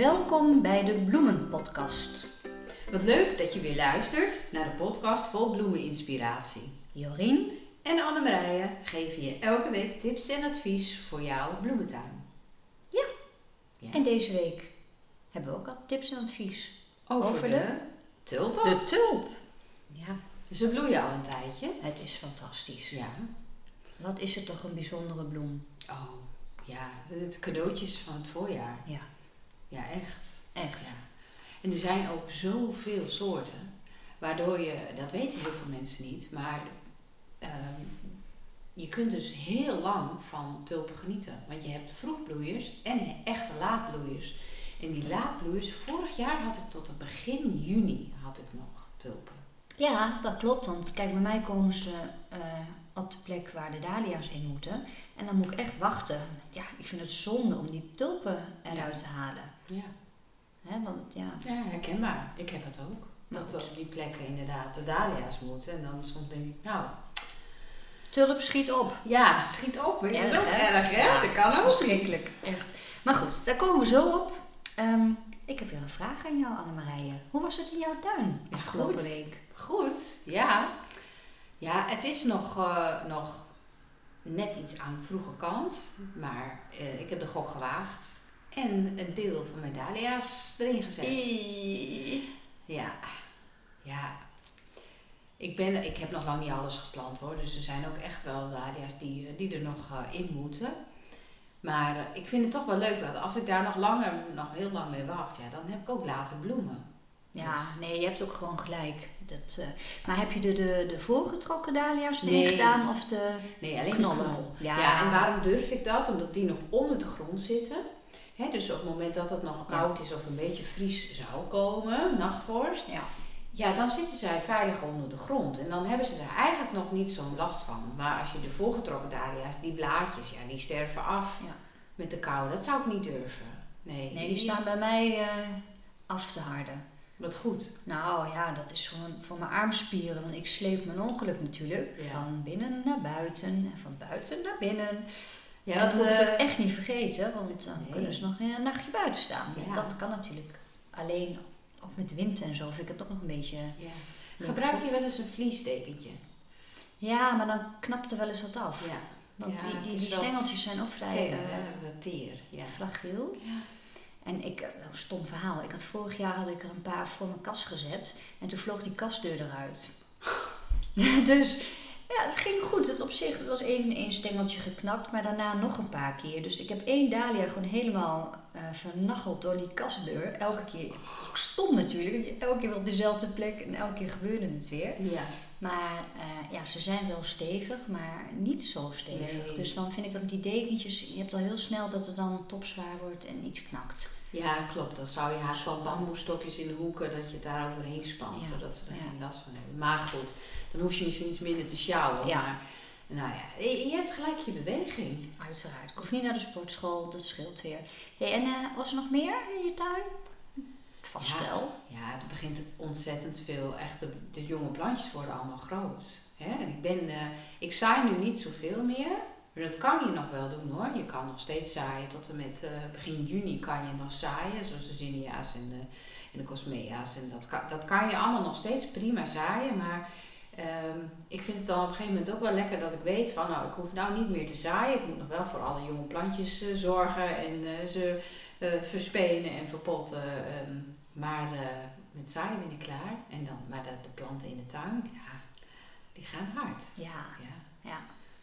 Welkom bij de Bloemenpodcast. Wat leuk dat je weer luistert naar de podcast vol bloemeninspiratie. Jorien En Annemarije geven je elke week tips en advies voor jouw bloementuin. Ja. Ja. en deze week hebben we ook al tips en advies. Over, over de, de- tulpen. De tulp. Ja, Ze bloeien al een tijdje. het is fantastisch. Ja. Wat is het toch een bijzondere bloem? Oh, ja. Het cadeautjes van het voorjaar. Ja, Ja, echt. echt. Ja. En er zijn ook zoveel soorten. Waardoor je, dat weten heel veel mensen niet, maar ehm, je kunt dus heel lang van tulpen genieten. Want je hebt vroegbloeiers en echte laatbloeiers. En die laatbloeiers, vorig jaar had ik tot het begin juni had ik nog tulpen. Ja, dat klopt. Want kijk, bij mij komen ze eh, op de plek waar de dahlia's in moeten. En dan moet ik echt wachten. Ja, ik vind het zonde om die tulpen eruit te halen. Ja, Hè, want ja, ja herkenbaar. Ik heb het ook. Maar Dat op die plekken inderdaad de dahlia's moeten. En dan soms denk ik, nou, tulp schiet op. ja, schiet op. Dat is Erg, ook hè? erg, hè? Ja, dat kan ook verschrikkelijk. Echt. Maar goed, daar komen we zo op. Ehm, ik heb weer een vraag aan jou, Annemarije. Hoe was het in jouw tuin Ja, afgelopen goed. week? Goed, ja. Ja, het is nog, eh, nog net iets aan vroege kant. Maar eh, ik heb de gok gewaagd. En een deel van mijn dahlia's erin gezet. Ja, ja. Ik, ben, ik heb nog lang niet alles geplant hoor. Dus er zijn ook echt wel dahlia's die, eh, die er nog eh, in moeten. Maar eh, ik vind het toch wel leuk. Want als ik daar nog langer, nog heel lang mee wacht, ja, dan heb ik ook later bloemen. Ja, nee, je hebt ook gewoon gelijk. Dat, maar heb je de, de, de voorgetrokken dahlia's Nee. gedaan of de Nee, alleen knollen? knol. Ja. Ja. en waarom durf ik dat? Omdat die nog onder de grond zitten. Dus op het moment dat het nog Ja. koud is of een beetje vries zou komen, nachtvorst, Ja. ja, dan zitten zij veilig onder de grond. En dan hebben ze er eigenlijk nog niet zo'n last van. Maar als je de voorgetrokken dahlia's, die blaadjes, ja, die sterven af Ja. met de kou. Dat zou ik niet durven. Nee, Nee, die staan bij mij eh, af te harden. Wat goed. Nou ja, dat is gewoon voor mijn armspieren. Want ik sleep mijn ongeluk natuurlijk. Ja. Van binnen naar buiten en van buiten naar binnen. Ja, en dat, moet het eh, echt niet vergeten, want dan Nee. kunnen ze nog een nachtje buiten staan. Ja. Dat kan natuurlijk. Alleen, ook met wind en zo, vind ik het ook nog een beetje... ja. Gebruik je wel eens een vliesdekentje? Ja, maar dan knapt er wel eens wat af. Ja. Want die, die, stengeltjes zijn ook vrij Teer, eh, wat teer. Ja. fragiel. Ja. En ik, eh, een stom verhaal. Ik had vorig jaar had ik er een paar voor mijn kast gezet. En toen vloog die kastdeur eruit. dus ja, het ging goed. Het op zich was één, één stengeltje geknakt, maar daarna nog een paar keer. Dus ik heb één dahlia gewoon helemaal eh vernacheld door die kastdeur. Elke keer. Stom natuurlijk. Elke keer weer op dezelfde plek en elke keer gebeurde het weer. Ja. Maar eh, ja, ze zijn wel stevig, maar niet zo stevig. Nee. Dus dan vind ik dat die dekentjes, je hebt al heel snel dat het dan topzwaar wordt en iets knakt. Ja, klopt. Dan zou je haast wel bamboestokjes in de hoeken dat je het daar overheen spant, Ja. zodat ze er Ja. geen last van hebben. Maar goed, dan hoef je misschien iets minder te sjouwen. Ja. Maar nou ja, je hebt gelijk je beweging. Uiteraard. Ik hoef niet naar de sportschool, dat scheelt weer. Hey, en eh, was er nog meer in je tuin? Vast Ja. wel. Ja, er begint ontzettend veel. Echt, de, de jonge plantjes worden allemaal groot. Hè? En ik, ben, eh, ik zaai nu niet zoveel meer. Maar dat kan je nog wel doen hoor. Je kan nog steeds zaaien. Tot en met eh, begin juni kan je nog zaaien. Zoals de zinnia's en de, en de cosmea's. En dat kan, dat kan je allemaal nog steeds prima zaaien. Maar ehm, ik vind het dan op een gegeven moment ook wel lekker dat ik weet van... Nou, ik hoef nou niet meer te zaaien. Ik moet nog wel voor alle jonge plantjes eh, zorgen. En eh, ze verspenen en verpotten. ehm, maar met zaaien ben ik klaar. En dan, maar de, de planten in de tuin, ja, die gaan hard. Ja, Ja. ja,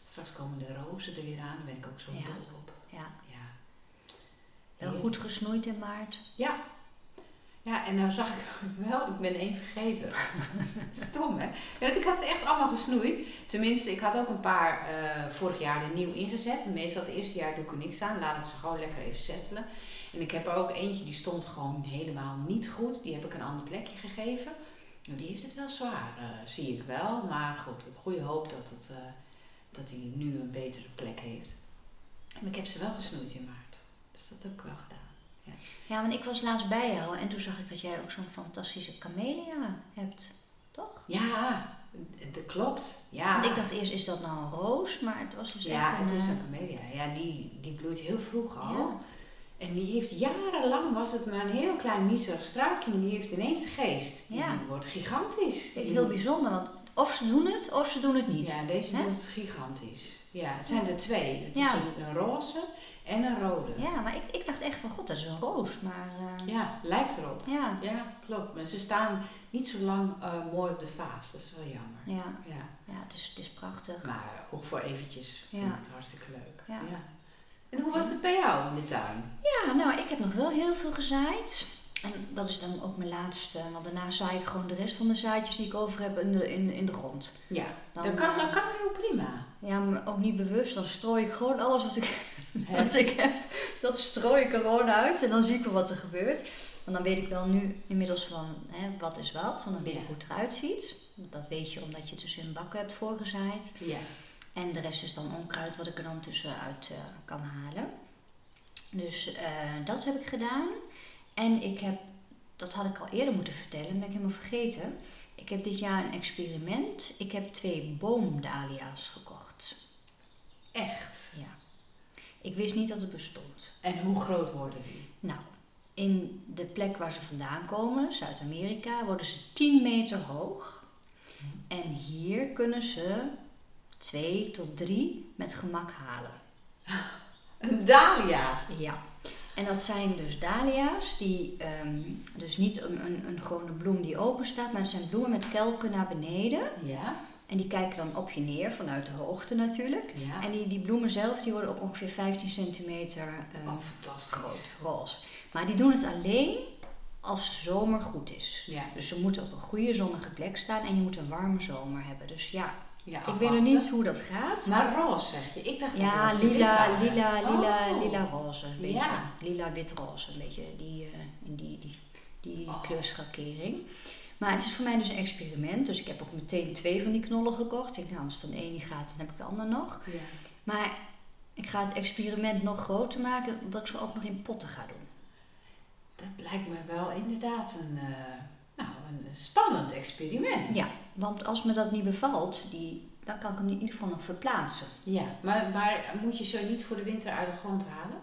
Straks komen de rozen er weer aan, daar ben ik ook zo Ja. dol op. ja. Ja. Wel goed gesnoeid in maart. Ja. Ja, en nou zag ik wel, ik ben één vergeten. Stom, hè? Want ik had ze echt allemaal gesnoeid. Tenminste, ik had ook een paar eh, vorig jaar er nieuw ingezet. En meestal het eerste jaar doe ik er niks aan. Laat ik ze gewoon lekker even settelen. En ik heb er ook eentje, die stond gewoon helemaal niet goed. Die heb ik een ander plekje gegeven. Nou, die heeft het wel zwaar, eh, zie ik wel. Maar goed, ik heb goede hoop dat, het, eh, dat hij nu een betere plek heeft. Maar ik heb ze wel gesnoeid in maart. Dus dat heb ik wel gedaan. Ja, want ik was laatst bij jou en toen zag ik dat jij ook zo'n fantastische camellia hebt. Toch? Ja, dat klopt. Ja, Want ik dacht eerst, is dat nou een roos? Maar het was dus ja echt een... het is eh, een camellia. Ja, die, die bloeit heel vroeg al. Ja. En die heeft jarenlang, was het maar een heel klein miserig struikje, maar die heeft ineens de geest. Die Ja. wordt gigantisch. Heel bijzonder, want of ze doen het of ze doen het niet. Ja, deze Hè? doet het gigantisch. Ja, het zijn er twee. Het Ja. is een, een roze en een rode. Ja, maar ik, ik dacht echt van god, dat is een roos. Maar eh, Ja, lijkt erop. ja, Ja, klopt. Maar ze staan niet zo lang eh, mooi op de vaas. Dat is wel jammer. ja, Ja. ja het, is, het is prachtig. Maar ook voor eventjes vind ik het hartstikke leuk. Ja. En hoe was het bij jou in de tuin? Ja, nou, ik heb nog wel heel veel gezaaid. En dat is dan ook mijn laatste, want daarna zaai ik gewoon de rest van de zaadjes die ik over heb in de, in, in de grond. Ja, Dan, dat kan, eh, dat kan heel prima. Ja, maar ook niet bewust, dan strooi ik gewoon alles wat ik, wat ik heb, dat strooi ik er gewoon uit en dan zie ik wel wat er gebeurt. Want dan weet ik wel nu inmiddels van hè, wat is wat, want dan weet ik hoe het eruit ziet. Dat weet je omdat je het dus in bakken hebt voorgezaaid. Ja. En de rest is dan onkruid wat ik er dan tussenuit eh kan halen. Dus eh, dat heb ik gedaan. En ik heb, dat had ik al eerder moeten vertellen, ben ik helemaal vergeten. Ik heb dit jaar een experiment. Ik heb twee boomdalia's gekocht. Echt. Ja. Ik wist niet dat het bestond. En hoe groot worden die? Nou, in de plek waar ze vandaan komen, Zuid-Amerika, worden ze 10 meter hoog. En hier kunnen ze 2 tot 3 met gemak halen. Een dahlia. Ja. En dat zijn dus dahlia's, die ehm, dus niet een, een, een gewone bloem die open staat, maar het zijn bloemen met kelken naar beneden. Ja. En die kijken dan op je neer, vanuit de hoogte natuurlijk. Ja. En die, die bloemen zelf, die worden op ongeveer 15 centimeter ehm, Oh, fantastisch. groot, roze. Maar die doen het alleen als de zomer goed is. Ja. Dus ze moeten op een goede zonnige plek staan en je moet een warme zomer hebben. Dus ja, ja ik weet nog niet hoe dat gaat. Maar roze zeg je. Ik dacht dat Ja, het wit lila, waren. lila, lila, Oh. lila roze. Een beetje. Ja. Lila, wit, roze. Een beetje die, eh, die, die, die Oh. kleurschakering. Maar het is voor mij dus een experiment. Dus ik heb ook meteen twee van die knollen gekocht. Ik denk, nou, als er een niet gaat, dan heb ik de ander nog. Ja. Maar ik ga het experiment nog groter maken, omdat ik ze ook nog in potten ga doen. Dat lijkt me wel inderdaad een, eh, nou, een spannend experiment. Ja, want als me dat niet bevalt, die, dan kan ik hem in ieder geval nog verplaatsen. Ja, maar, maar moet je zo niet voor de winter uit de grond halen?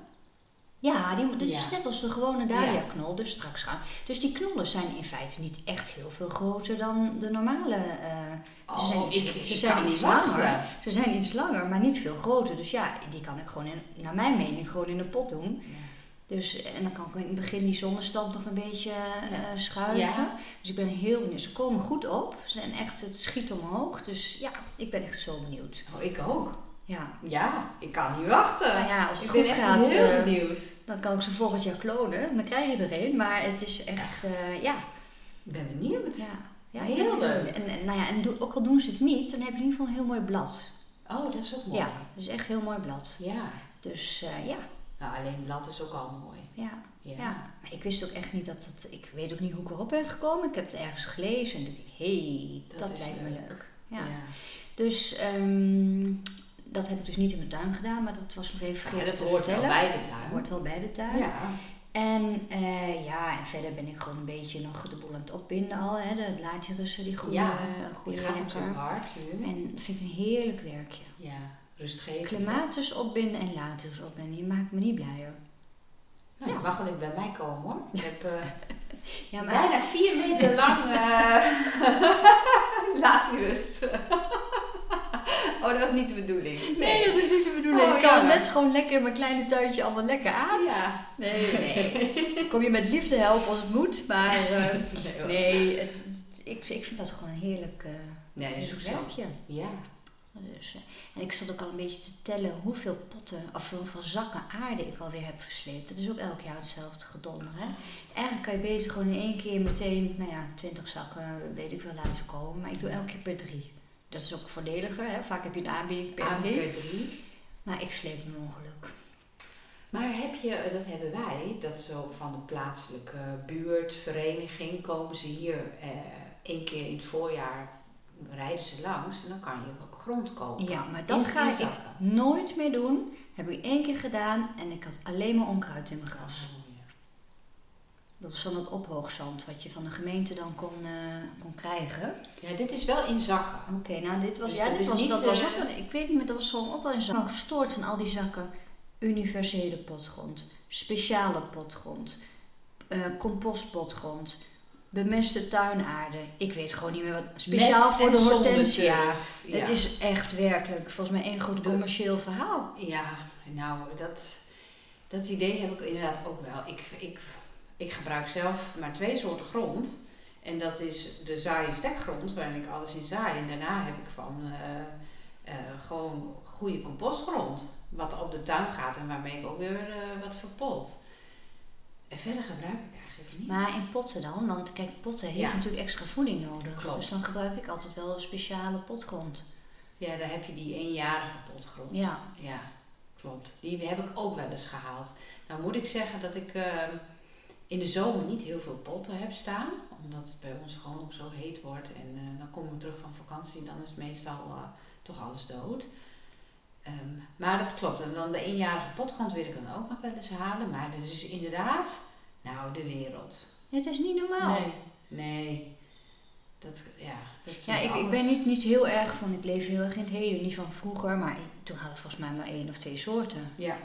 Ja, die, dit Ja. is net als de gewone dahlia-knol, dus straks gaan. Dus die knollen zijn in feite niet echt heel veel groter dan de normale. eh, ze zijn, Oh, iets, ik- ze ik zijn iets langer. wachten. Ze zijn iets langer, maar niet veel groter. Dus ja, die kan ik gewoon, in, naar mijn mening, gewoon in een pot doen. Dus, en dan kan ik in het begin die zonnestand nog een beetje eh, schuiven. Ja. Dus ik ben heel benieuwd. Ze komen goed op. Ze zijn echt, het schiet omhoog. Dus ja, ik ben echt zo benieuwd. Oh, ik ook. Ja. Ja, ik kan niet wachten. Nou ja, als het ik goed gaat, heel eh, benieuwd. Dan kan ik ze volgend jaar klonen. Dan krijg je er een. Maar het is echt, eh, ja. Ik ben benieuwd. ja. ja Heel leuk. En, en, nou ja, en ook al doen ze het niet, dan heb je in ieder geval een heel mooi blad. Oh, dat is ook mooi. Ja, het is echt een heel mooi blad. Ja. Dus ja, Nou, alleen blad is ook al mooi. ja, Ja. ja. Maar ik wist ook echt niet dat het... Ik weet ook niet hoe ik erop ben gekomen. Ik heb het ergens gelezen en dacht ik, hé, hey, Dat dat, lijkt me leuk. leuk. Ja. Ja. Dus ehm, dat heb ik dus niet in mijn tuin gedaan, maar dat was nog even Ja, vergeten dat te hoort wel bij de Dat tuin. hoort wel bij de tuin. Ja. En eh, ja, en verder ben ik gewoon een beetje nog de boel aan het opbinden al. Hè. De blaadjerussen die groeien, Ja, groeien Die natuurlijk hard nu. En dat vind ik een heerlijk werkje. Ja, rustgevend. Clematis opbinden en latus opbinden, je maakt me niet blijer. Nou, je Ja. mag wel even bij mij komen hoor. Ik heb eh, Ja, maar bijna vier meter lang eh laat die rust. oh, dat was niet de bedoeling. Nee, dat is niet de bedoeling. Oh, ik kan net gewoon lekker in mijn kleine tuintje allemaal lekker aan. Ja. Nee, nee. Kom je met liefde helpen als het moet, maar eh, Nee, het, het- ik, ik vind dat gewoon een heerlijk, eh Nee. Ja. Dus, eh, en ik zat ook al een beetje te tellen hoeveel potten of hoeveel zakken aarde ik alweer heb versleept. Dat is ook elk jaar hetzelfde gedonder. Hè? Eigenlijk kan je bezig gewoon in één keer meteen, nou ja, twintig zakken, weet ik wel, laten komen. Maar ik doe elke keer per drie. Dat is ook voordeliger. Hè? Vaak heb je een aanbieding per drie. per drie. Maar ik sleep een ongeluk. Maar heb je, eh, dat hebben wij, dat zo van de plaatselijke buurtvereniging komen ze hier eh, één keer in het voorjaar rijden ze langs en dan kan je grond kopen. Ja, maar dat In- ga in ik zakken. nooit meer doen. Heb ik één keer gedaan en ik had alleen maar onkruid in mijn gras. Dat was van het ophoogzand wat je van de gemeente dan kon, eh, kon krijgen. Ja, dit is wel in zakken. Oké, nou dit was, Dus ja, dit was, niet, dat was eh, ook een, ik weet niet meer, dat was gewoon ook wel een zak. Maar gestoord van al die zakken universele potgrond, speciale potgrond, eh, compostpotgrond, bemeste tuinaarde. Ik weet gewoon niet meer wat. Speciaal Met voor de hortensia. Ja. Het is echt werkelijk volgens mij één groot commercieel verhaal. Ja, nou, dat, dat idee heb ik inderdaad ook wel. Ik, ik, ik gebruik zelf maar twee soorten grond. En dat is de zaai- en stekgrond, waarin ik alles in zaai. En daarna heb ik van eh, eh, gewoon goede compostgrond. Wat op de tuin gaat en waarmee ik ook weer eh, wat verpot. En verder gebruik ik. Maar in potten dan, want kijk, potten heeft Ja. natuurlijk extra voeding nodig. Klopt. Dus dan gebruik ik altijd wel een speciale potgrond. Ja, daar heb je die eenjarige potgrond. Ja. Ja, klopt. Die heb ik ook wel eens gehaald. Nou moet ik zeggen dat ik eh, in de zomer niet heel veel potten heb staan. Omdat het bij ons gewoon ook zo heet wordt. En eh, dan kom ik terug van vakantie en dan is meestal eh, toch alles dood. Ehm, maar dat klopt. En dan de eenjarige potgrond wil ik dan ook nog wel eens halen. Maar dit is inderdaad, nou, de wereld. Het is niet normaal. Nee, nee. Dat, ja, dat is Ja, ik, ik ben niet, niet heel erg van, ik leef heel erg in het heden, niet van vroeger, maar toen hadden we volgens mij maar één of twee soorten, Ja,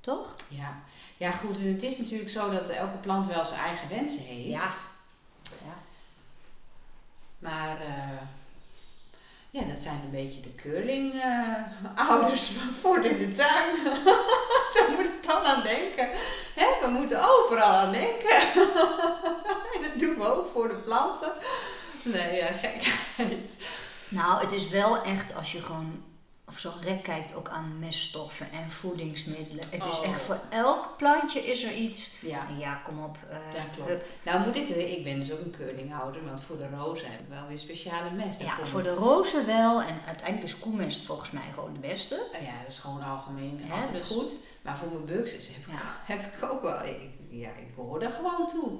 toch? Ja. ja, goed. En het is natuurlijk zo dat elke plant wel zijn eigen wensen heeft. Ja. Ja. Maar eh, ja, dat zijn een beetje de curling-ouders voor in de tuin. Daar moet ik dan aan denken. Hè? We moeten overal aan denken. en dat doen we ook voor de planten. Nee, ja, gekheid. Nou, het is wel echt als je gewoon op zo'n rek kijkt ook aan meststoffen en voedingsmiddelen. Het is Oh. echt voor elk plantje is er iets. Ja. Ja, kom op. Ja, klopt. hup. Nou moet ik, ik ben dus ook een curlinghouder, want voor de rozen heb ik wel weer speciale mest. Ja, voor de- rozen wel. En uiteindelijk is koemest volgens mij gewoon de beste. Ja, dat is gewoon algemeen Ja, altijd dus- goed. Maar voor mijn buxus heb, Ja. heb ik ook wel, ik, ja, ik hoor er gewoon toe.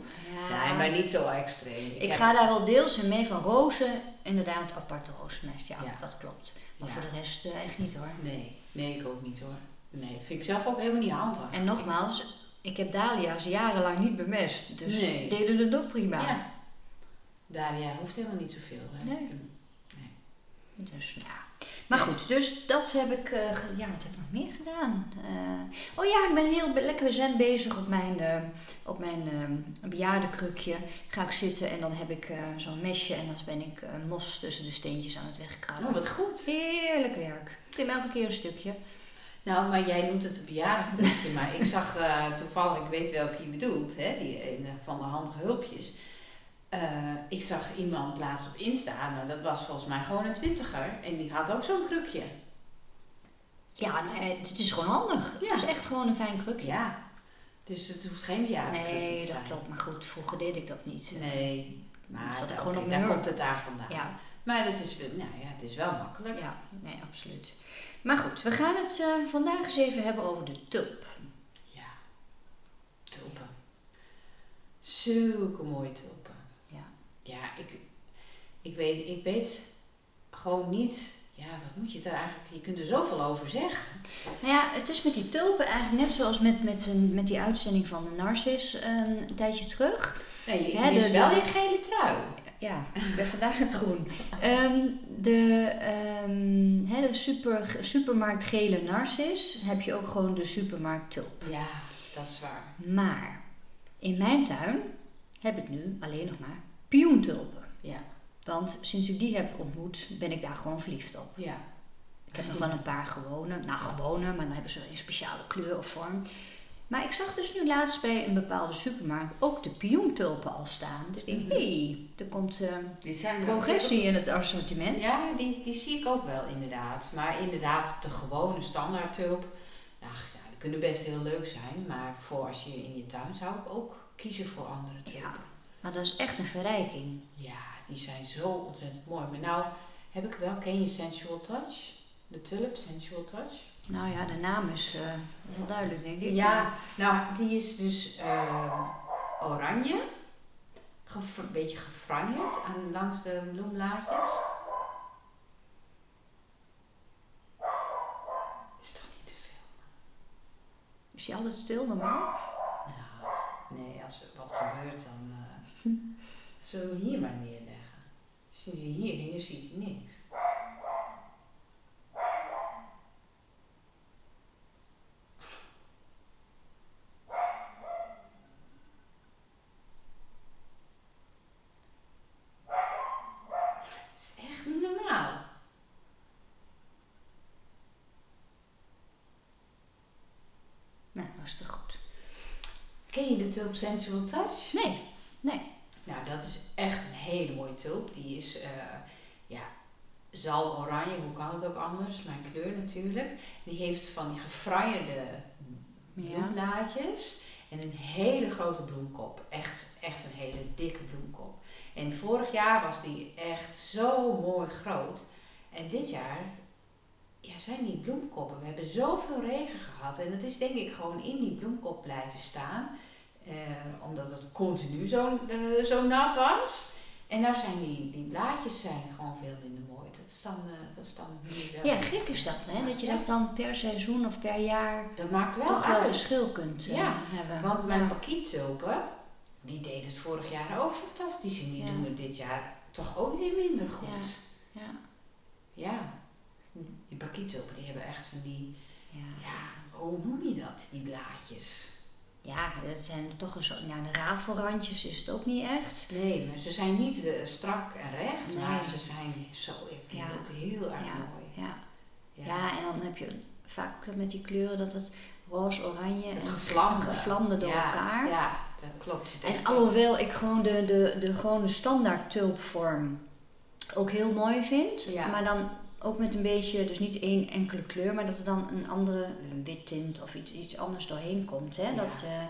Ja. Nee, maar niet zo extreem. Ik heb- ga daar wel deels in mee van rozen. Inderdaad, aparte rozenmest. Ja, Ja. dat klopt. Maar voor de rest eh, echt niet hoor. Nee, nee, ik ook niet hoor. Nee, vind ik zelf ook helemaal niet handig. En nogmaals, ik heb dahlia's jarenlang niet bemest. Dus Nee. deden het ook prima. Ja. Daria hoeft helemaal niet zoveel. Hè? Nee. Dus ja. Maar goed, dus dat heb ik, eh, ja, wat heb ik nog meer gedaan? Eh, oh ja, ik ben heel lekker zen bezig op mijn, eh, op mijn bejaardenkrukje. Ga ik zitten en dan heb ik zo'n mesje en dan ben ik mos tussen de steentjes aan het wegkrabben. Oh, wat goed. Heerlijk werk. Ik neem elke keer een stukje. Nou, maar jij noemt het een bejaardengroepje, maar ik zag toevallig, ik weet welke je bedoelt, hè, die van de handige hulpjes. Eh, ik zag iemand laatst op Insta, nou dat was volgens mij gewoon een twintiger, en die had ook zo'n krukje. Ja, nee, het is gewoon handig. Ja. Het is echt gewoon een fijn krukje. Ja, dus het hoeft geen bejaardenkrukje nee, te dat zijn. klopt. Maar goed, vroeger deed ik dat niet. Nee, maar Zat ik da- gewoon op daar komt het daar vandaan. Ja, Maar het is, wel- nou ja, het is wel makkelijk. ja, nee, absoluut. Maar goed, we gaan het eh, vandaag eens even hebben over de tulp. Ja, tulpen. Zulke mooie tulpen. Ja. Ik, ik, weet, ik weet gewoon niet, ja, wat moet je daar eigenlijk, je kunt er zoveel over zeggen. Nou ja, het is met die tulpen eigenlijk net zoals met, met, een- met die uitzending van de Narcis eh, een tijdje terug. Nee, je, je de- wel de- je gele trui. Ja, ik ben vandaag in het groen. Ehm, de ehm, hè, de super, supermarkt gele Narcis heb je ook gewoon de supermarkt tulp. Ja, dat is waar. Maar in mijn tuin heb ik nu alleen nog maar pioentulpen. Ja, Want sinds ik die heb ontmoet, ben ik daar gewoon verliefd op. ja. Ik heb nog wel een paar gewone, nou gewone, maar dan hebben ze een speciale kleur of vorm. Maar ik zag dus nu laatst bij een bepaalde supermarkt ook de pioentulpen al staan. Dus ik denk, Mhm. hé, hey, er komt eh, progressie in het assortiment. Ja, die, die zie ik ook wel inderdaad. Maar inderdaad, de gewone standaard tulp, ja, die kunnen best heel leuk zijn. Maar voor als je in je tuin zou ik ook kiezen voor andere tulpen. Ja. Maar dat is echt een verrijking. Ja, die zijn zo ontzettend mooi. Maar nou heb ik wel, ken je Sensual Touch? De tulp, Sensual Touch? Nou ja, de naam is eh, wel duidelijk, denk ik. Ja, nou die is dus ehm, oranje. Een beetje gefranjeerd aan, langs de bloemblaadjes. Is toch niet te veel? Is hij altijd stil normaal? Nou, nee, als er wat gebeurt dan eh, Hm. Zullen we hier maar neerleggen? Misschien je hier en hier ziet hij niks. Nou, dat is toch goed. Ken je de Tulp Sensual Touch? Nee, nee. Nou, dat is echt een hele mooie tulp. Die is, uh, ja, zal oranje, hoe kan het ook anders? Mijn kleur natuurlijk. Die heeft van die gefrierde bloemblaadjes en een hele grote bloemkop. Echt, echt een hele dikke bloemkop. En vorig jaar was die echt zo mooi groot. En dit jaar ja, zijn die bloemkoppen. We hebben zoveel regen gehad. En dat is denk ik gewoon in die bloemkop blijven staan. Eh, omdat het continu zo, uh, zo nat was. En nou zijn die, die blaadjes zijn gewoon veel minder mooi. Dat is dan, uh, dat is dan Ja, gek is dat, hè? Dat je dat dan per seizoen of per jaar dat maakt wel toch wel verschil kunt ja, hebben. Want mijn ja. die deed het vorig jaar ook fantastisch. En die doen het dit jaar toch ook weer minder goed. Ja. ja. ja. Die pakietulpen, die hebben echt van die, ja. ja, hoe noem je dat, die blaadjes? Ja, dat zijn toch een soort, ja, de rafelrandjes is het ook niet echt. Nee, maar ze zijn niet uh, strak en recht, maar ze zijn zo, ik vind het ook heel erg mooi. Ja. ja. Ja. en dan heb je vaak ook met die kleuren dat het roze, oranje het en gevlamde, gevlamde door elkaar. Ja, dat klopt. En alhoewel ik gewoon de, de, de gewone standaard tulpvorm ook heel mooi vind, maar dan ook met een beetje, dus niet één enkele kleur, maar dat er dan een andere wit tint of iets, iets anders doorheen komt. Hè? Dat, uh,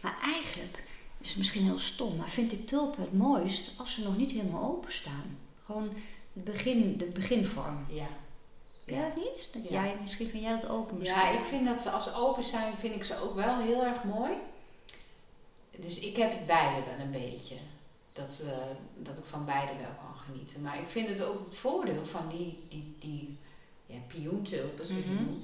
maar eigenlijk is het misschien heel stom, maar vind ik tulpen het mooist als ze nog niet helemaal open staan. Gewoon het begin, de beginvorm. Ja. Ja. dat niet? Dat jij, misschien vind jij dat open misschien? Ja, ik vind dat ze als ze open zijn, vind ik ze ook wel heel erg mooi. Dus ik heb het beide wel een beetje. Dat, uh, dat ik van beide wel kan genieten. Maar ik vind het ook het voordeel van die, die, die ja, pioentulpen, zoals mm -hmm.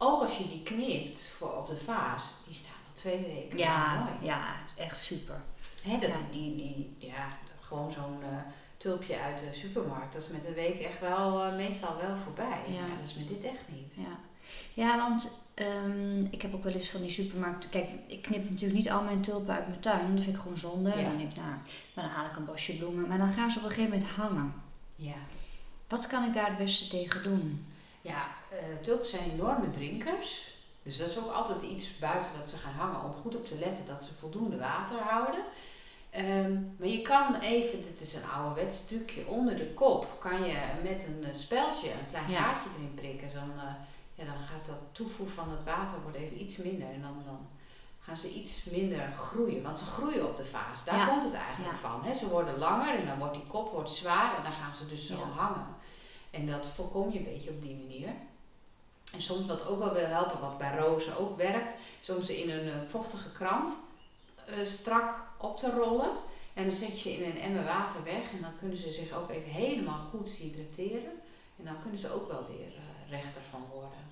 Ook als je die knipt voor op de vaas, die staan al twee weken. Ja, mooi. ja echt super. Hè, dat Die, die, ja, gewoon zo'n uh, tulpje uit de supermarkt, dat is met een week echt wel, uh, meestal wel voorbij. Ja. Maar dat is met dit echt niet. Ja, ja want um, ik heb ook wel eens van die supermarkten. Kijk, ik knip natuurlijk niet al mijn tulpen uit mijn tuin. Dat vind ik gewoon zonde. Ja. Dan denk ik, nou, maar dan haal ik een bosje bloemen. Maar dan gaan ze op een gegeven moment hangen. Ja. Wat kan ik daar het beste tegen doen? Ja, uh, tulpen zijn enorme drinkers. Dus dat is ook altijd iets buiten dat ze gaan hangen om goed op te letten dat ze voldoende water houden. Um, maar je kan even, dit is een ouderwets stukje, onder de kop kan je met een uh, speldje een klein ja. gaatje erin prikken. Dan, uh, ja, dan gaat dat toevoer van het water wordt even iets minder. En dan, dan gaan ze iets minder groeien. Want ze groeien op de vaas. Daar komt het eigenlijk van. Hè. Ze worden langer en dan wordt die kop wordt zwaar en dan gaan ze dus zo hangen. En dat voorkom je een beetje op die manier. En soms wat ook wel wil helpen, wat bij rozen ook werkt, soms in een uh, vochtige krant uh, strak op te rollen. En dan zet je in een emmer water weg en dan kunnen ze zich ook even helemaal goed hydrateren. En dan kunnen ze ook wel weer uh, rechter van worden.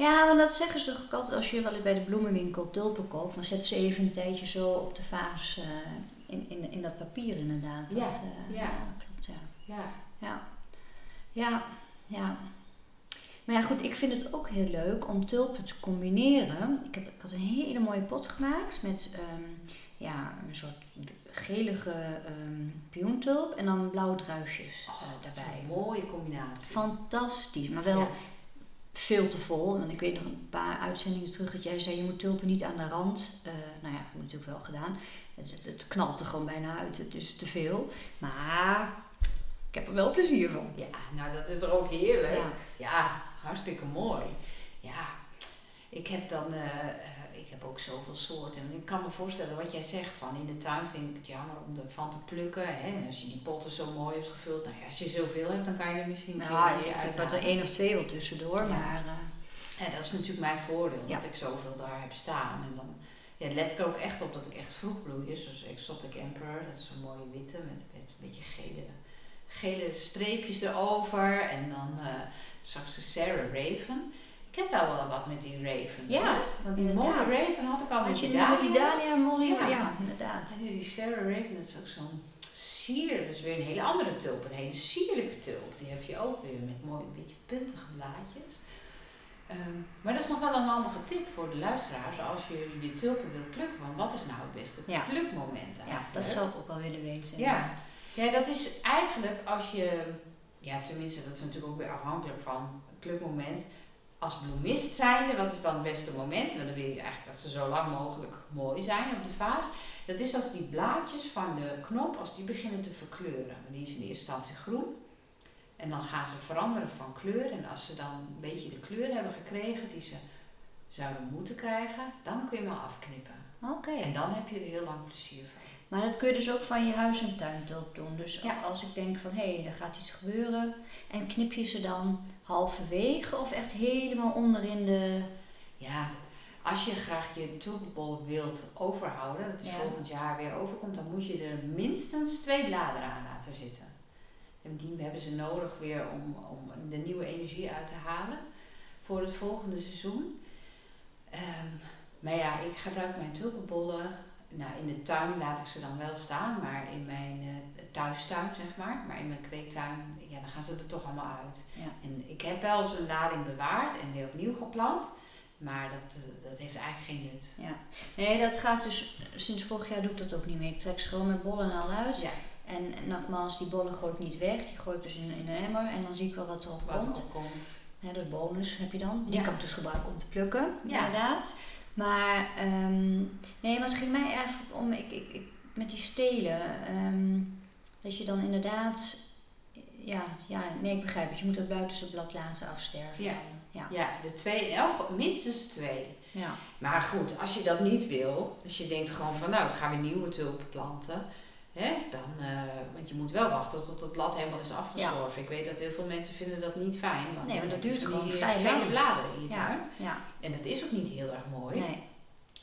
Ja, want dat zeggen ze ook altijd als je wel bij de bloemenwinkel tulpen koopt. Dan zet ze even een tijdje zo op de vaas uh, in, in, in dat papier inderdaad. Dat, ja, uh, ja. ja, klopt. Ja. Ja. ja. Ja, ja. Maar ja, goed, ik vind het ook heel leuk om tulpen te combineren. Ik, heb, ik had een hele mooie pot gemaakt met um, ja, een soort gelige um, pioentulp en dan blauwe druifjes oh, uh, daarbij. Dat is een mooie combinatie. Fantastisch, maar wel. Veel te vol. Want ik weet nog een paar uitzendingen terug dat jij zei, je moet tulpen niet aan de rand. Uh, nou ja, dat heb ik natuurlijk wel gedaan. Het, het, het, knalt er gewoon bijna uit, het is te veel. Maar ik heb er wel plezier van. Ja, nou dat is toch ook heerlijk. Ja, ja hartstikke mooi. Ja, ik heb dan, uh, ik heb ook zoveel soorten. En ik kan me voorstellen wat jij zegt van in de tuin vind ik het jammer om ervan te plukken. Hè? En als je die potten zo mooi hebt gevuld, nou ja, als je zoveel hebt, dan kan je er misschien nou, ja, ik heb er één of twee wel tussendoor, ja. maar... Uh, ja, dat is natuurlijk mijn voordeel, dat ik zoveel daar heb staan. En dan ja, let ik er ook echt op dat ik echt vroeg bloei. Zoals Exotic Emperor, dat is een mooie witte met, met een beetje gele gele streepjes erover. En dan uh, straks de Sarah Raven. Ik heb wel wel wat met die Ravens. Ja, want die mooie Raven had ik al met die Dalia. die Dalia Molly, ja. ja. inderdaad. En die Sarah Raven, dat is ook zo'n sier. Dat is weer een hele andere tulp. Een hele sierlijke tulp. Die heb je ook weer met mooi een beetje puntige blaadjes. Um, maar dat is nog wel een handige tip voor de luisteraars als je je tulpen wilt plukken. Want wat is nou het beste ja. plukmoment eigenlijk? Ja, dat zou ik ook wel willen weten. Ja. Ja, dat is eigenlijk als je, ja tenminste dat is natuurlijk ook weer afhankelijk van het plukmoment. Als bloemist zijnde, wat is dan het beste moment? Want dan wil je eigenlijk dat ze zo lang mogelijk mooi zijn op de vaas. Dat is als die blaadjes van de knop, als die beginnen te verkleuren. Die is in eerste instantie groen. En dan gaan ze veranderen van kleur. En als ze dan een beetje de kleur hebben gekregen die ze zouden moeten krijgen, dan kun je hem al afknippen. Oké. En dan heb je er heel lang plezier van. Maar dat kun je dus ook van je huis- en tuintulp doen. Dus Ja. als ik denk van hé, hey, er gaat iets gebeuren. En knip je ze dan halverwege of echt helemaal onderin de. Ja, als je graag je tulpenbol wilt overhouden, dat die Ja. volgend jaar weer overkomt, dan moet je er minstens twee bladeren aan laten zitten. En die hebben ze nodig weer om, om de nieuwe energie uit te halen voor het volgende seizoen. Ehm, maar ja, ik gebruik mijn tulpenbollen. Nou, in de tuin laat ik ze dan wel staan, maar in mijn eh, thuistuin, zeg maar. Maar in mijn kweektuin, ja, dan gaan ze er toch allemaal uit. Ja. En ik heb wel eens een lading bewaard en weer opnieuw geplant. Maar dat, eh, dat heeft eigenlijk geen nut. Ja. Nee, dat ga ik dus. Sinds vorig jaar doe ik dat ook niet meer. Ik trek ze gewoon met bollen al uit. Ja, En nogmaals, die bollen gooi ik niet weg. Die gooi ik dus in, in een emmer. En dan zie ik wel wat erop wat komt. er komt. Ja, dat bonus heb je dan. Die Ja. kan ik dus gebruiken om te plukken, Ja. inderdaad. Maar ehm, nee, maar het ging mij eigenlijk om, ik, ik, ik, met die stelen, ehm, dat je dan inderdaad, ja, ja, nee, ik begrijp het. Je moet het buitenste blad laten afsterven. Ja. Ja. Ja, de twee, geval minstens twee. Ja. Maar goed, als je dat niet wil, als je denkt gewoon van nou, ik ga weer nieuwe tulpen planten. Hè, dan, eh, want je moet wel wachten tot het blad helemaal is afgestorven. Ik weet dat heel veel mensen vinden dat niet fijn. Want Nee, maar dat duurt gewoon vrij eh, gele lang. bladeren in je tuin. Ja. ja. En dat is ook niet heel erg mooi. Nee.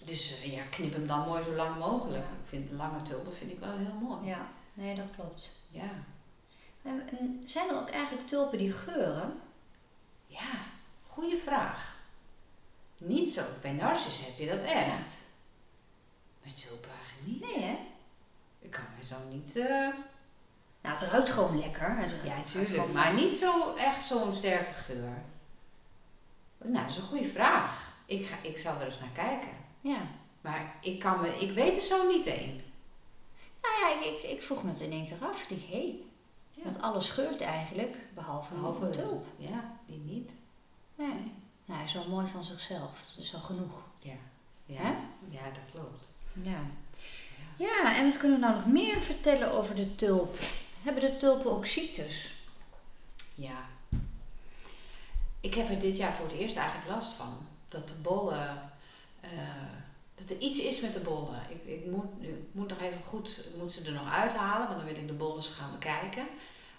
Dus eh, ja, knip hem dan mooi zo lang mogelijk. Ja. Ik vind lange tulpen vind ik wel heel mooi. Ja. Nee, dat klopt. Ja. En, zijn er ook eigenlijk tulpen die geuren? Ja, goede vraag. Niet zo. Bij narcis heb je dat echt. Bij tulpen eigenlijk niet. Nee, hè? Ik kan me zo niet... eh, Nou, het ruikt gewoon lekker. Ja, natuurlijk. Maar niet zo echt zo'n sterke geur. Nou, dat is een goede vraag. Ik, ga, ik zal er eens naar kijken. Ja. Maar ik, kan me, ik weet er zo niet één. Nou ja, ik, ik, ik vroeg me het in één keer af. Ik dacht, hé, hey, Ja. want alles geurt eigenlijk, behalve, Behalve een tulp. Ja, die niet. Nee. Nee. Nou, hij is wel mooi van zichzelf. Dat is al genoeg. Ja, Hè? ja dat klopt. Ja. Ja, en wat kunnen we nou nog meer vertellen over de tulp? Hebben de tulpen ook ziektes? Ja. Ik heb er dit jaar voor het eerst eigenlijk last van. Dat de bollen... eh, dat er iets is met de bollen. Ik, ik, moet, ik moet nog even goed... Moet ze er nog uithalen, want dan wil ik de bollen eens gaan bekijken.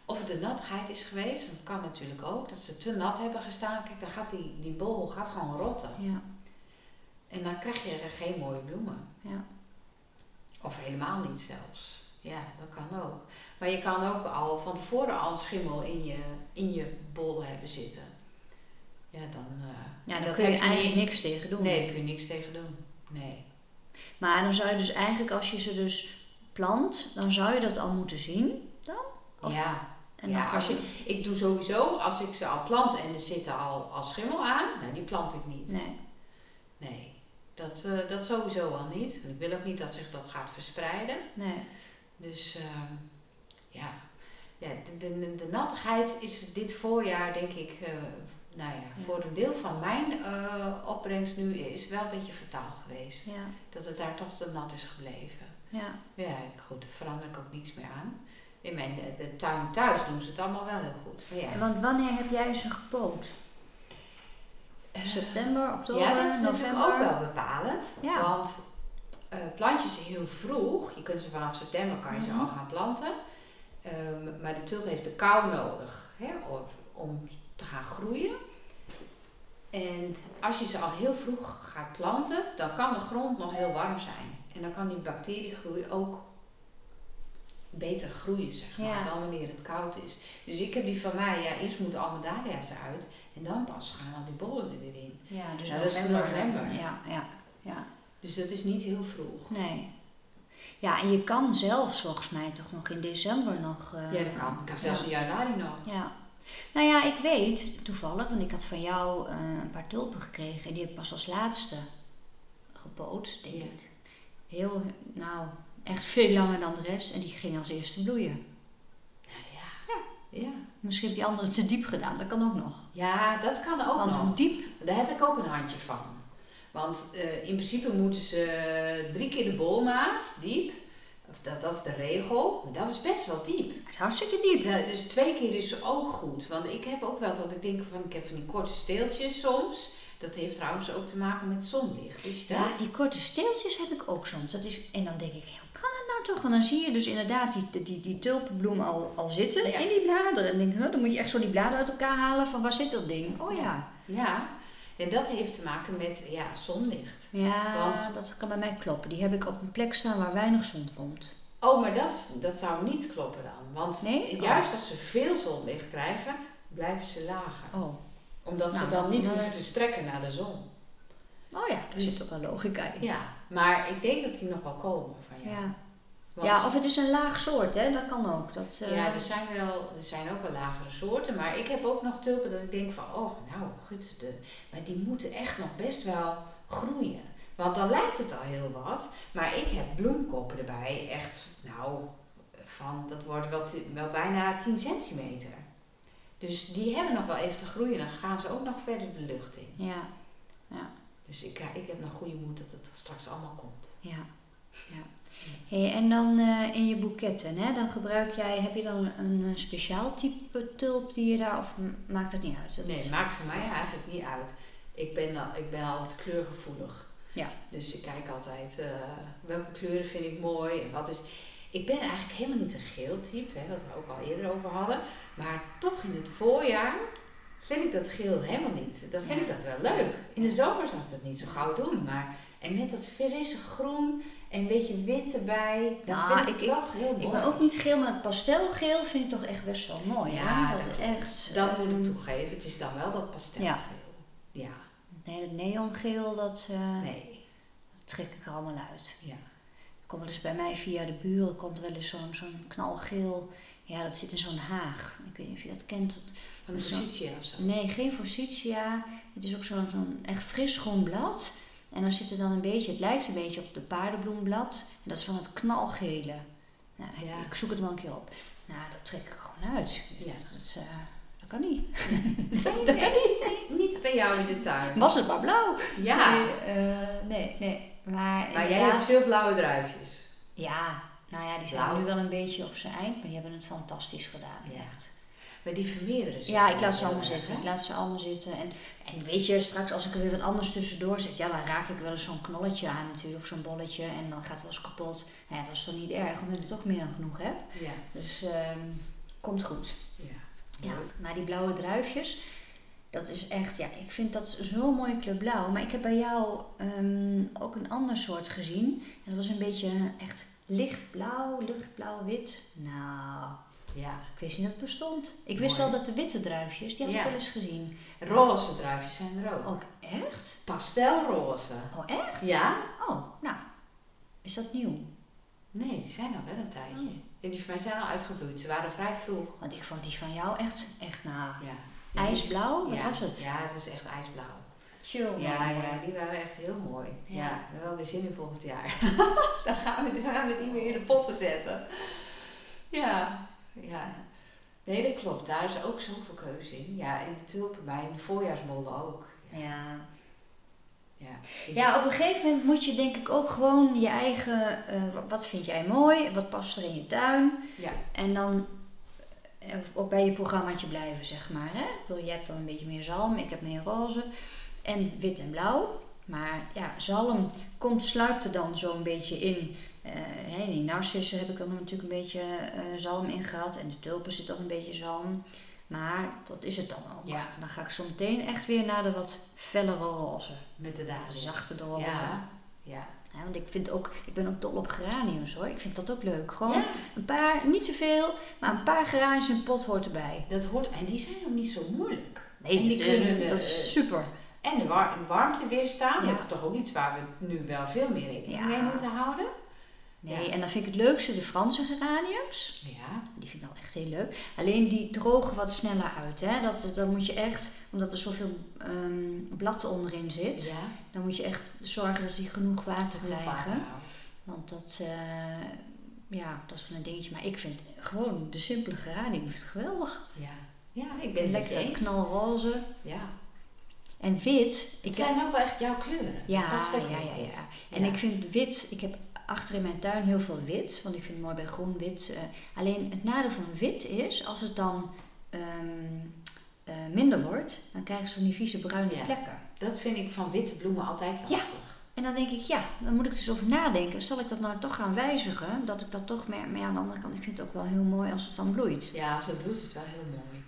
Of het de nattigheid is geweest. Dat kan natuurlijk ook. Dat ze te nat hebben gestaan. Kijk, dan gaat die, die bol gaat gewoon rotten. Ja. En dan krijg je geen mooie bloemen. Ja. Of helemaal niet zelfs. Ja, dat kan ook. Maar je kan ook al van tevoren al schimmel in je, in je bollen hebben zitten. Ja, dan... eh, Ja, dan kun je eigenlijk niks tegen doen. Nee, daar kun je niks tegen doen. Nee. Maar dan zou je dus eigenlijk, als je ze dus plant, dan zou je dat al moeten zien. Dan? Of- ja, En ja dan als je, ik doe sowieso, als ik ze al plant en er zitten al, al schimmel aan, nou die plant ik niet. Nee. Nee, dat, eh, dat sowieso al niet. Want ik wil ook niet dat zich dat gaat verspreiden. Nee. Dus ehm, ja, ja de, de, de nattigheid is dit voorjaar denk ik, eh, nou ja, Ja. voor een deel van mijn eh, opbrengst nu is wel een beetje vertaal geweest. Ja. Dat het daar toch te nat is gebleven. Ja. Ja, goed, daar verander ik ook niks meer aan. In mijn de, de tuin thuis doen ze het allemaal wel heel goed. Ja, En Want wanneer heb jij ze gepoot? September, oktober, ja, dat is natuurlijk november? ook wel bepalend. Ja. Want eh plant je ze heel vroeg, je kunt ze vanaf september kan je ze Mhm. al gaan planten. Ehm, maar de tulp heeft de kou nodig hè, om te gaan groeien. En als je ze al heel vroeg gaat planten, dan kan de grond nog heel warm zijn. En dan kan die bacteriegroei ook beter groeien, zeg maar, Ja. dan wanneer het koud is. Dus ik heb die van mij, ja, eerst moeten dahlia's eruit en dan pas gaan al die bollen er weer in. Ja, dus dat is november. Ja, ja, ja. Dus dat is niet heel vroeg. Nee. Ja, en je kan zelfs volgens mij toch nog in december nog... eh, Ja, dat kan. Ik kan zelfs ja. in januari nog. Ja. Nou ja, ik weet toevallig, want ik had van jou eh, een paar tulpen gekregen en die heb ik pas als laatste gepoot, denk Ja. ik. Heel, nou, echt veel langer dan de rest en die ging als eerste bloeien. Ja. Misschien heb die andere te diep gedaan, dat kan ook nog. ja, dat kan ook Want nog. diep, Daar heb ik ook een handje van. Want eh, in principe moeten ze drie keer de bolmaat, diep. Of dat, dat is de regel. Maar dat is best wel diep. is hartstikke diep. Ja, dus twee keer is ook goed. Want ik heb ook wel dat ik denk van, ik heb van die korte steeltjes soms. Dat heeft trouwens ook te maken met zonlicht. Je dat? Ja, die korte steeltjes heb ik ook soms. Dat is, en dan denk ik, hoe kan dat nou toch? En dan zie je dus inderdaad die, die, die tulpenbloem al, al zitten Ja. in die bladeren. En denk nou, dan moet je echt zo die bladeren uit elkaar halen van waar zit dat ding? Oh ja. Ja. En dat heeft te maken met ja, zonlicht. Ja, Want- dat kan bij mij kloppen. Die heb ik op een plek staan waar weinig zon komt. Oh, maar dat, dat zou niet kloppen dan. Want Nee? juist als ze veel zonlicht krijgen, blijven ze lager. Oh, Omdat ze Nou, dan niet hoeven te strekken naar de zon. oh ja, daar Dus- zit ook wel logica in. Ja, maar ik denk dat die nog wel komen van jou. Ja. Want- ja, of het is een laag soort, hè? Dat kan ook. Dat, ja, er zijn, wel, er zijn ook wel lagere soorten, maar ik heb ook nog tulpen dat ik denk van, oh, nou, goed, de, maar die moeten echt nog best wel groeien. Want dan lijkt het al heel wat, maar ik heb bloemkoppen erbij, echt, nou, van, dat wordt wel, wel bijna 10 centimeter. Dus die hebben nog wel even te groeien, dan gaan ze ook nog verder de lucht in. Ja, Dus ik, ik heb nog goede moed dat het straks allemaal komt. ja. ja. Hey, en dan eh, in je boeketten, hè? Dan gebruik jij, heb je dan een, eh, speciaal type tulp die je daar, of maakt dat niet uit? Dat Nee, is- het maakt voor mij eigenlijk niet uit. Ik ben, ik ben altijd kleurgevoelig. Ja. Dus ik kijk altijd eh, welke kleuren vind ik mooi en wat is. Ik ben eigenlijk helemaal niet een geel type, hè, wat we ook al eerder over hadden. Maar toch in het voorjaar vind ik dat geel helemaal niet. Dan vind ik dat wel leuk. In de zomer zou ik dat niet zo gauw doen. Maar, en met dat frisse groen en een beetje wit erbij, dat Nou, vind ik, toch heel mooi. Ik ben ook niet geel, maar het pastelgeel vind ik toch echt best wel mooi. Ja, dat echt. Dat moet ik ehm, toegeven. Het is dan wel dat pastelgeel. Ja. Nee, dat neongeel, dat, eh, Nee. dat trek ik er allemaal uit. Ja. Komt eens bij mij via de buren, komt wel eens zo'n zo'n knalgeel. Ja, dat zit in zo'n haag. Ik weet niet of je dat kent. Dat, Zo. positie of zo. nee, geen forsythia. Het is ook zo'n zo'n echt fris groen blad. En dan zit er dan een beetje, het lijkt een beetje op de paardenbloemblad. En dat is van het knalgele. Nou, Ja. ik zoek het wel een keer op. Nou, dat trek ik gewoon uit. Ja. Dat, is, eh, dat kan niet. Nee, Dat nee, nee, niet bij jou in de tuin. Was het maar blauw? Ja, Nee, eh, nee, nee. Maar, maar jij hebt veel blauwe druifjes. Ja, nou ja, die zijn Blauw. nu wel een beetje op zijn eind, maar die hebben het fantastisch gedaan. Ja. Echt. Maar die vermeerderen zich Ja, ik laat ze allemaal zitten. Ik laat ze allemaal zitten. En, en weet je, straks als ik er weer wat anders tussendoor zet, ja, dan raak ik wel eens zo'n knolletje aan natuurlijk, of zo'n bolletje. En dan gaat het wel eens kapot. Nou ja, dat is toch niet erg, omdat ik toch meer dan genoeg heb. Ja, Dus ehm, komt goed. ja. Ja, maar die blauwe druifjes, dat is echt, ja, ik vind dat zo'n mooie kleur blauw. Maar ik heb bij jou ehm, ook een ander soort gezien. En dat was een beetje echt lichtblauw, lichtblauw-wit. Nou, ja, ik wist niet dat het bestond. Ik wist wel dat de witte druifjes, die had Ja. ik wel eens gezien. Roze druifjes zijn er ook. Ook echt? Pastelroze. Oh, echt? Ja? Oh, nou, is dat nieuw? Nee, die zijn al wel een tijdje. Oh. En die van mij zijn al uitgebloeid. Ze waren vrij vroeg. Want ik vond die van jou echt, echt, nou, Ja. Ijsblauw? Wat was het? Ja, het was echt ijsblauw. Chill. Ja, ja, die waren echt heel mooi. Ja. Ja, wel weer zin in volgend jaar. dan, gaan we, dan gaan we die weer in de potten zetten. Ja, ja. Nee, dat klopt. Daar is ook zoveel keuze in. Ja, en de tulpen bij en de voorjaarsmollen ook. Ja. Ja. Ja. Op een gegeven moment moet je denk ik ook gewoon je eigen, eh, wa- wat vind jij mooi, wat past er in je tuin. Ja. En dan eh, ook bij je programmaatje blijven, zeg maar. Hè? Ik bedoel, jij hebt dan een beetje meer zalm, ik heb meer roze en wit en blauw. Maar ja, zalm komt, sluipt er dan zo'n beetje in. In die narcissen heb ik dan natuurlijk een beetje eh, zalm in gehad. En de tulpen zit ook een beetje zalm. Maar dat is het dan ook. Ja. Dan ga ik zo meteen echt weer naar de wat fellere roze. Met de. Zachte roze. Ja. Ja. Ja, want ik, vind ook, ik ben ook dol op geraniums hoor. Ik vind dat ook leuk. Gewoon Ja. een paar, niet te veel, maar een paar geraniums in pot hoort erbij. Dat hoort, en die zijn ook niet zo moeilijk. Nee, En die kunnen, dat is super. En de war warmte weerstaan, Ja. dat is toch ook iets waar we nu wel veel meer rekening Ja. mee moeten houden. Nee, ja. en dan vind ik het leukste de Franse geraniums. Ja. Die vind ik nou echt heel leuk. Alleen die drogen wat sneller uit. Hè? Dat, dan moet je echt, omdat er zoveel ehm blad onderin zit, Ja. dan moet je echt zorgen dat die genoeg water Genoeg krijgen. water. Want dat, eh, ja, dat is wel een dingetje. Maar ik vind gewoon de simpele geranium geweldig. Ja, ja ik ben Lekker knalroze. Ja. En wit. Het Ik zijn ook wel echt jouw kleuren. Ja, dat ja, ja, ja. En Ja. ik vind wit, ik heb achter in mijn tuin heel veel wit, want ik vind het mooi bij groen, wit. eh, alleen het nadeel van wit is, als het dan ehm, eh, minder wordt, dan krijgen ze van die vieze bruine Ja. plekken. Dat vind ik van witte bloemen altijd Ja. lastig. En dan denk ik, ja, dan moet ik dus over nadenken. Zal ik dat nou toch gaan wijzigen? Dat ik dat toch meer, maar ja, aan de andere kant, ik vind het ook wel heel mooi als het dan bloeit. Ja, als het bloeit is het wel heel mooi.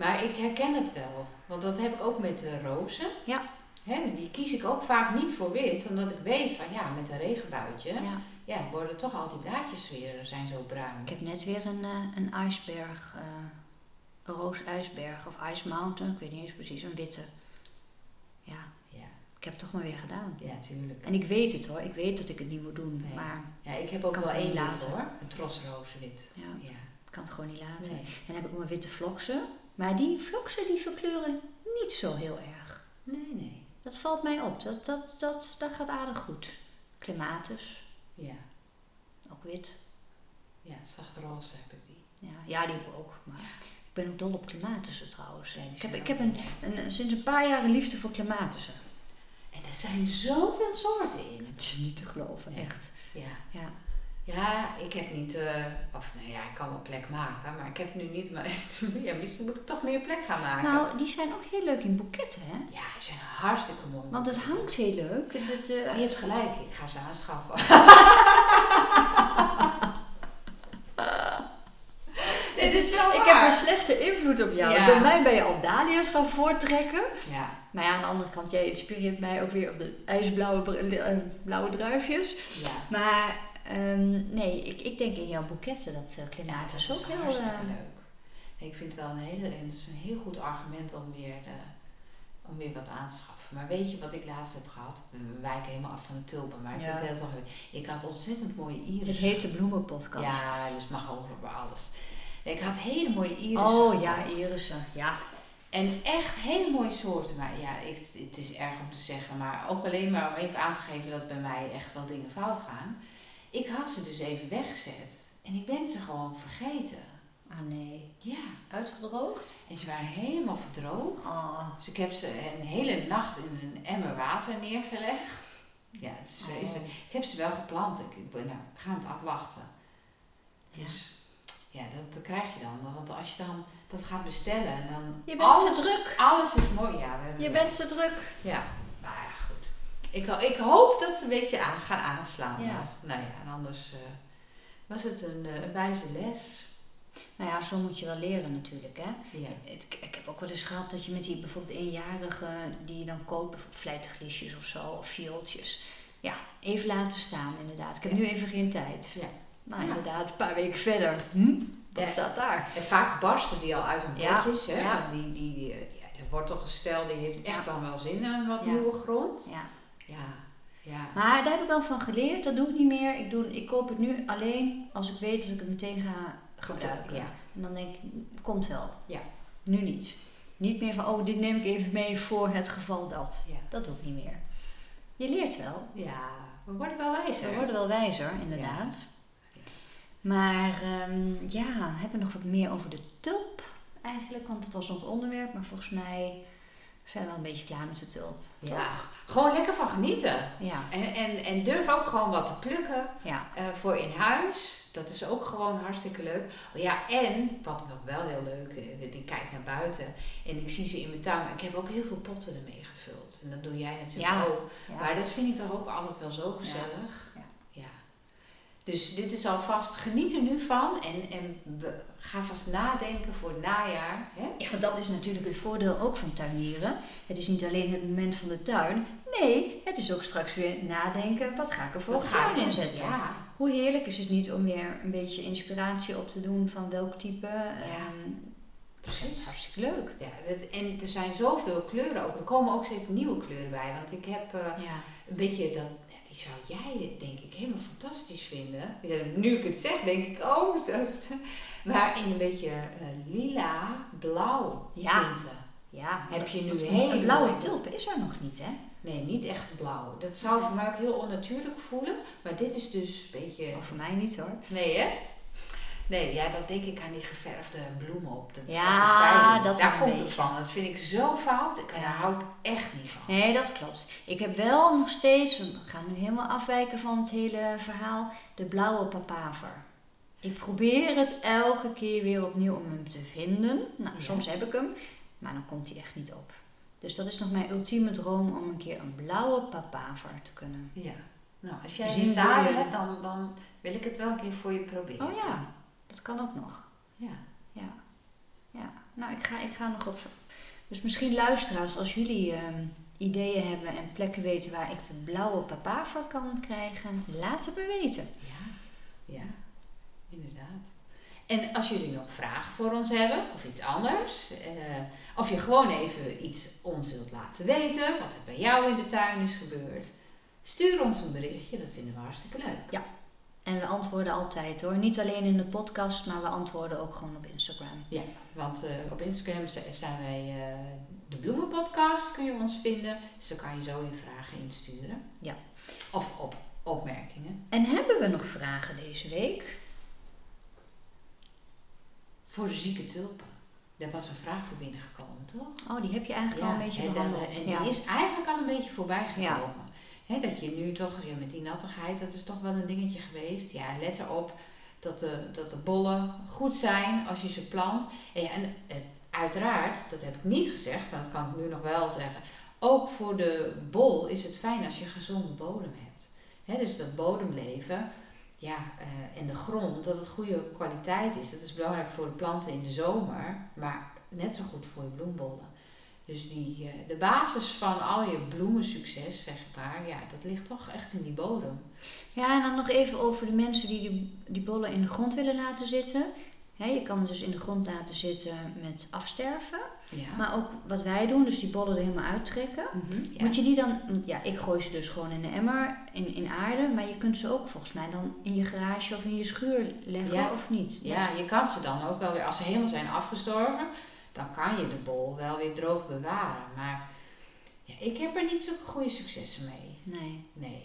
Maar ik herken het wel. Want dat heb ik ook met de rozen. Ja. Hè, die kies ik ook vaak niet voor wit. Omdat ik weet van ja, met een regenbuitje. Ja. Ja. worden toch al die blaadjes weer zijn zo bruin. Ik heb net weer een, eh, een ijsberg, eh, een roos ijsberg of Ice Mountain, ik weet niet eens precies, een witte. Ja, Ja, ik heb het toch maar weer gedaan. ja, tuurlijk. En ik weet het hoor, ik weet dat ik het niet moet doen, Nee. maar Ja, ik heb ook wel één laten. hoor. Een trosrozenwit. ja, Ja. ik kan het gewoon niet laten. Nee. En dan heb ik ook mijn witte vloksen, maar die vloksen die verkleuren niet zo heel erg. Nee, nee. Dat valt mij op, dat, dat, dat, dat gaat aardig goed. Clematis, Ja, ook wit. ja zachte roze heb ik die. Ja, ja, die heb ik ook. Maar ik ben ook dol op clematissen trouwens. Ja, ik heb, ik heb een, een, sinds een paar jaar een liefde voor clematissen. En er zijn zoveel soorten in. Het is niet te geloven, echt. Ja. Ja. Ja, ik heb niet, eh, of nou ja, ik kan wel plek maken, maar ik heb nu niet, maar ja, misschien moet ik toch meer plek gaan maken. Nou, die zijn ook heel leuk in boeketten, hè? ja, ze zijn hartstikke mooi. Want het hangt heel leuk. Het, het, eh, je hebt gelijk, ik ga ze aanschaffen. Dit is wel ik waar. heb een slechte invloed op jou. Ja. Door mij ben je al dahlia's gaan voortrekken. Ja, Maar ja, aan de andere kant, jij inspireert mij ook weer op de ijsblauwe eh, blauwe druifjes. ja. Maar ehm, nee, ik, ik denk in jouw boeketten dat uh, Ja, dat is ook heel... hartstikke eh, leuk. Ik vind het wel een hele, en het is een heel goed argument om weer, eh, om weer wat aan te schaffen. Maar weet je wat ik laatst heb gehad? We wijken helemaal af van de tulpen, maar ik Ja. vertel het toch. Ik had ontzettend mooie iris. het heet de bloemenpodcast. Ja, dus mag over alles. Nee, ik had hele mooie irissen. Oh ja, irissen. Ja. En echt hele mooie soorten. Maar ja, ik, het is erg om te zeggen. Maar ook alleen maar om even aan te geven dat bij mij echt wel dingen fout gaan. Ik had ze dus even weggezet. En ik ben ze gewoon vergeten. Ah nee. Ja. Uitgedroogd? En ze waren helemaal verdroogd. Oh. Dus ik heb ze een hele nacht in een emmer water neergelegd. Ja, het is vreselijk. Ik heb ze wel geplant. Ik, ik, ben, nou, ik ga het afwachten. Ja. Dus ja, dat, dat krijg je dan. Want als je dan dat gaat bestellen en dan... Je bent alles, te druk. Alles is mooi. Ja, we hebben Je bent te druk. Ja. Ik, ik hoop dat ze een beetje aan, gaan aanslaan. Ja. Nou ja, en anders eh, was het een, eh, een wijze les. Nou ja, zo moet je wel leren natuurlijk, hè. Ja. Ik, ik heb ook wel eens gehad dat je met die bijvoorbeeld eenjarige die je dan koopt, bijvoorbeeld vlijtiglisjes of zo, of viooltjes. Ja, even laten staan inderdaad. Ik heb Ja. nu even geen tijd. Ja. Nou inderdaad, een paar weken verder. Hm? Wat staat daar? En vaak barsten die al uit hun potjes. Hè? die, die, die, ja, de wortelgestel die heeft echt dan wel zin in wat nieuwe grond. Ja. Ja, ja. Maar daar heb ik wel van geleerd, dat doe ik niet meer. Ik, doe, ik koop het nu alleen als ik weet dat ik het meteen ga gebruiken. Ja. En dan denk ik, komt wel. Ja. Nu niet. Niet meer van, oh, dit neem ik even mee voor het geval dat. Ja. Dat doe ik niet meer. Je leert wel. ja, we worden wel wijzer. We worden wel wijzer, inderdaad. Ja. Maar ehm, ja, hebben we nog wat meer over de tulp eigenlijk? Want dat was ons onderwerp, maar volgens mij zijn we wel een beetje klaar met de tulp. Ja, gewoon lekker van genieten. Ja, En, en, en durf ook gewoon wat te plukken. ja. Eh, voor in huis. Dat is ook gewoon hartstikke leuk. Oh ja, en wat nog wel heel leuk is, ik kijk naar buiten en ik zie ze in mijn tuin. Ik heb ook heel veel potten ermee gevuld. En dat doe jij natuurlijk Ja, ook. ja. Maar dat vind ik toch ook altijd wel zo gezellig. Dus dit is alvast, geniet er nu van en, en ga vast nadenken voor het najaar. Hè? Ja, want dat is natuurlijk het voordeel ook van tuinieren. Het is niet alleen het moment van de tuin. Nee, het is ook straks weer nadenken, wat ga ik er volgend jaar in zetten? Ja, Hoe heerlijk is het niet om weer een beetje inspiratie op te doen van welk type. ehm, precies. hartstikke leuk. Ja, en er zijn zoveel kleuren ook. Er komen ook steeds nieuwe kleuren bij. Want ik heb eh, Ja. een beetje dat, die zou jij denk ik helemaal fantastisch vinden. Nu ik het zeg, denk ik, oh, dat is... Maar in een beetje eh, lila, blauw Ja. tinten. Ja, Heb je nu hele Een blauwe tulpen is er nog niet, hè? Nee, niet echt blauw. Dat zou voor mij ook heel onnatuurlijk voelen. Maar dit is dus een beetje... Oh, voor mij niet hoor. Nee, hè? Nee, ja, dan denk ik aan die geverfde bloemen op de, Ja, op de veiling. dat Daar komt het van. Dat vind ik zo fout. Ik, Ja. Daar hou ik echt niet van. Nee, dat klopt. Ik heb wel nog steeds, we gaan nu helemaal afwijken van het hele verhaal, de blauwe papaver. Ik probeer het elke keer weer opnieuw om hem te vinden. Nou, Ja. soms heb ik hem, maar dan komt hij echt niet op. Dus dat is nog mijn ultieme droom om een keer een blauwe papaver te kunnen. Ja. Nou, als jij die je- hebt, dan, dan wil ik het wel een keer voor je proberen. Oh ja, dat kan ook nog. Ja. Ja, ja. nou ik ga, ik ga nog op. Dus misschien luisteraars, als jullie ehm, ideeën hebben en plekken weten waar ik de blauwe papaver kan krijgen, laat het me weten. Ja, ja, inderdaad. En als jullie nog vragen voor ons hebben, of iets anders, eh, of je gewoon even iets ons wilt laten weten, wat er bij jou in de tuin is gebeurd, stuur ons een berichtje, dat vinden we hartstikke leuk. En we antwoorden altijd hoor. Niet alleen in de podcast, maar we antwoorden ook gewoon op Instagram. Ja, want eh, op Instagram zijn wij eh, de Bloemenpodcast, kun je ons vinden. Dus dan kan je zo je vragen insturen. Ja. Of op opmerkingen. En hebben we nog vragen deze week? Voor de zieke tulpen. Daar was een vraag voor binnengekomen, toch? Oh, die heb je eigenlijk al een beetje en, behandeld. en ja. die is eigenlijk al een beetje voorbij Ja. Dat je nu toch, met die nattigheid, dat is toch wel een dingetje geweest. Ja, let erop dat de, dat de bollen goed zijn als je ze plant. En, ja, en uiteraard, dat heb ik niet gezegd, maar dat kan ik nu nog wel zeggen. Ook voor de bol is het fijn als je gezonde bodem hebt. Dus dat bodemleven ja, eh, en de grond, dat het goede kwaliteit is. Dat is belangrijk voor de planten in de zomer, maar net zo goed voor je bloembollen. Dus die, eh, de basis van al je bloemensucces, zeg maar, ja, dat ligt toch echt in die bodem. Ja, en dan nog even over de mensen die die, die bollen in de grond willen laten zitten. Hè, je kan het dus in de grond laten zitten met afsterven. Ja. Maar ook wat wij doen, dus die bollen er helemaal uittrekken. Mhm, ja. Moet je die dan, ja, ik gooi ze dus gewoon in de emmer, in, in aarde. Maar je kunt ze ook volgens mij dan in je garage of in je schuur leggen, Ja. of niet? ja, je kan ze dan ook wel weer, als ze helemaal zijn afgestorven, dan kan je de bol wel weer droog bewaren. Maar ja, ik heb er niet zulke goede successen mee. Nee. Nee.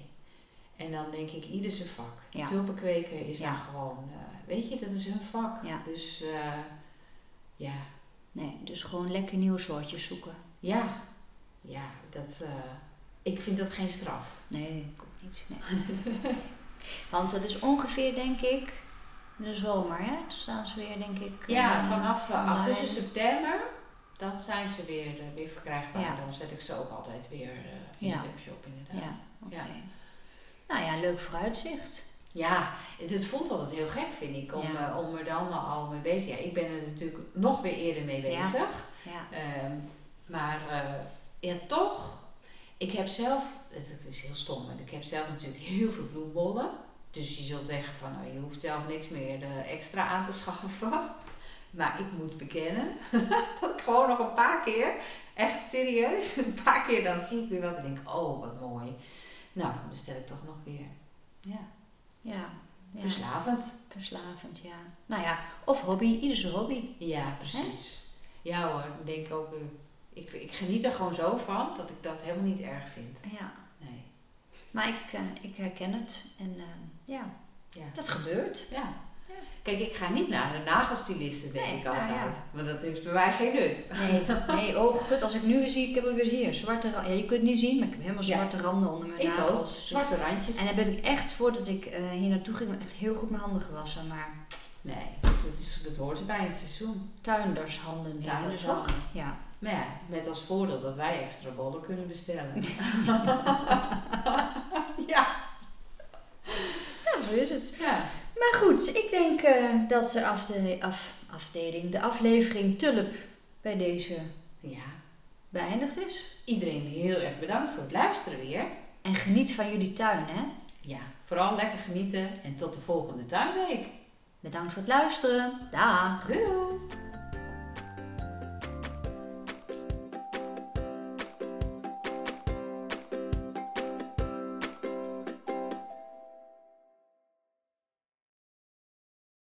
En dan denk ik, ieder zijn vak. Ja. tulpenkweker is Ja. dan gewoon, eh, weet je, dat is hun vak. Ja. Dus eh, ja, Nee, dus gewoon lekker nieuwe soortjes zoeken. ja, ja, dat, eh, ik vind dat geen straf. Nee, ik ook niet. Nee. Want het is ongeveer, denk ik, de zomer, hè? Dan staan ze weer, denk ik. Ja, eh, vanaf eh, augustus, september, dan zijn ze weer, eh, weer verkrijgbaar. Ja. Dan zet ik ze ook altijd weer in Ja. de webshop Ja, inderdaad. oké. Ja. Nou ja, leuk vooruitzicht. Ja, het, het voelt altijd heel gek, vind ik, om, Ja. om er dan al mee bezig Ja, ik ben er natuurlijk nog weer eerder mee Ja. bezig. Ja. Ehm, maar ja, toch, ik heb zelf, het, het is heel stom, maar ik heb zelf natuurlijk heel veel bloembollen. Dus je zult zeggen van, nou, je hoeft zelf niks meer eh, extra aan te schaffen. Maar ik moet bekennen dat ik gewoon nog een paar keer, echt serieus, een paar keer dan zie ik weer wat en denk, oh wat mooi. Nou, dan bestel ik toch nog weer. Ja, Ja. ja. verslavend. Verslavend, ja. Nou ja, of hobby, ieder zijn hobby. Ja, precies. Ja hoor, ik denk ook, eh, ik, ik geniet er gewoon zo van dat ik dat helemaal niet erg vind. Ja. Nee. Maar ik, eh, ik herken het. En eh, ja, Ja. dat gebeurt. ja. Ja. Kijk, ik ga niet naar de nagelstyliste, denk Nee, ik nou altijd. ja. Want dat heeft bij mij geen nut. Nee, nee, oh goed, als ik nu weer zie, ik heb er weer hier, zwarte randen. Ja, je kunt het niet zien, maar ik heb helemaal zwarte randen onder mijn Ik ook. nagels. Dus- Zwarte randjes. En dan ben ik echt, voordat ik eh, hier naartoe ging, echt heel goed mijn handen gewassen. Maar Nee, dat, is, dat hoort erbij in het seizoen. tuindershanden heet Tuindershanden. toch? Ja. Maar ja, met als voordeel dat wij extra bollen kunnen bestellen. ja. Ja, zo is het. ja. Maar goed, ik denk eh, dat de afde af afdeling, de aflevering Tulp bij deze Ja. beëindigd is. Iedereen heel erg bedankt voor het luisteren weer. En geniet van jullie tuin, hè? Ja, vooral lekker genieten en tot de volgende tuinweek. Bedankt voor het luisteren. Dag! Doei!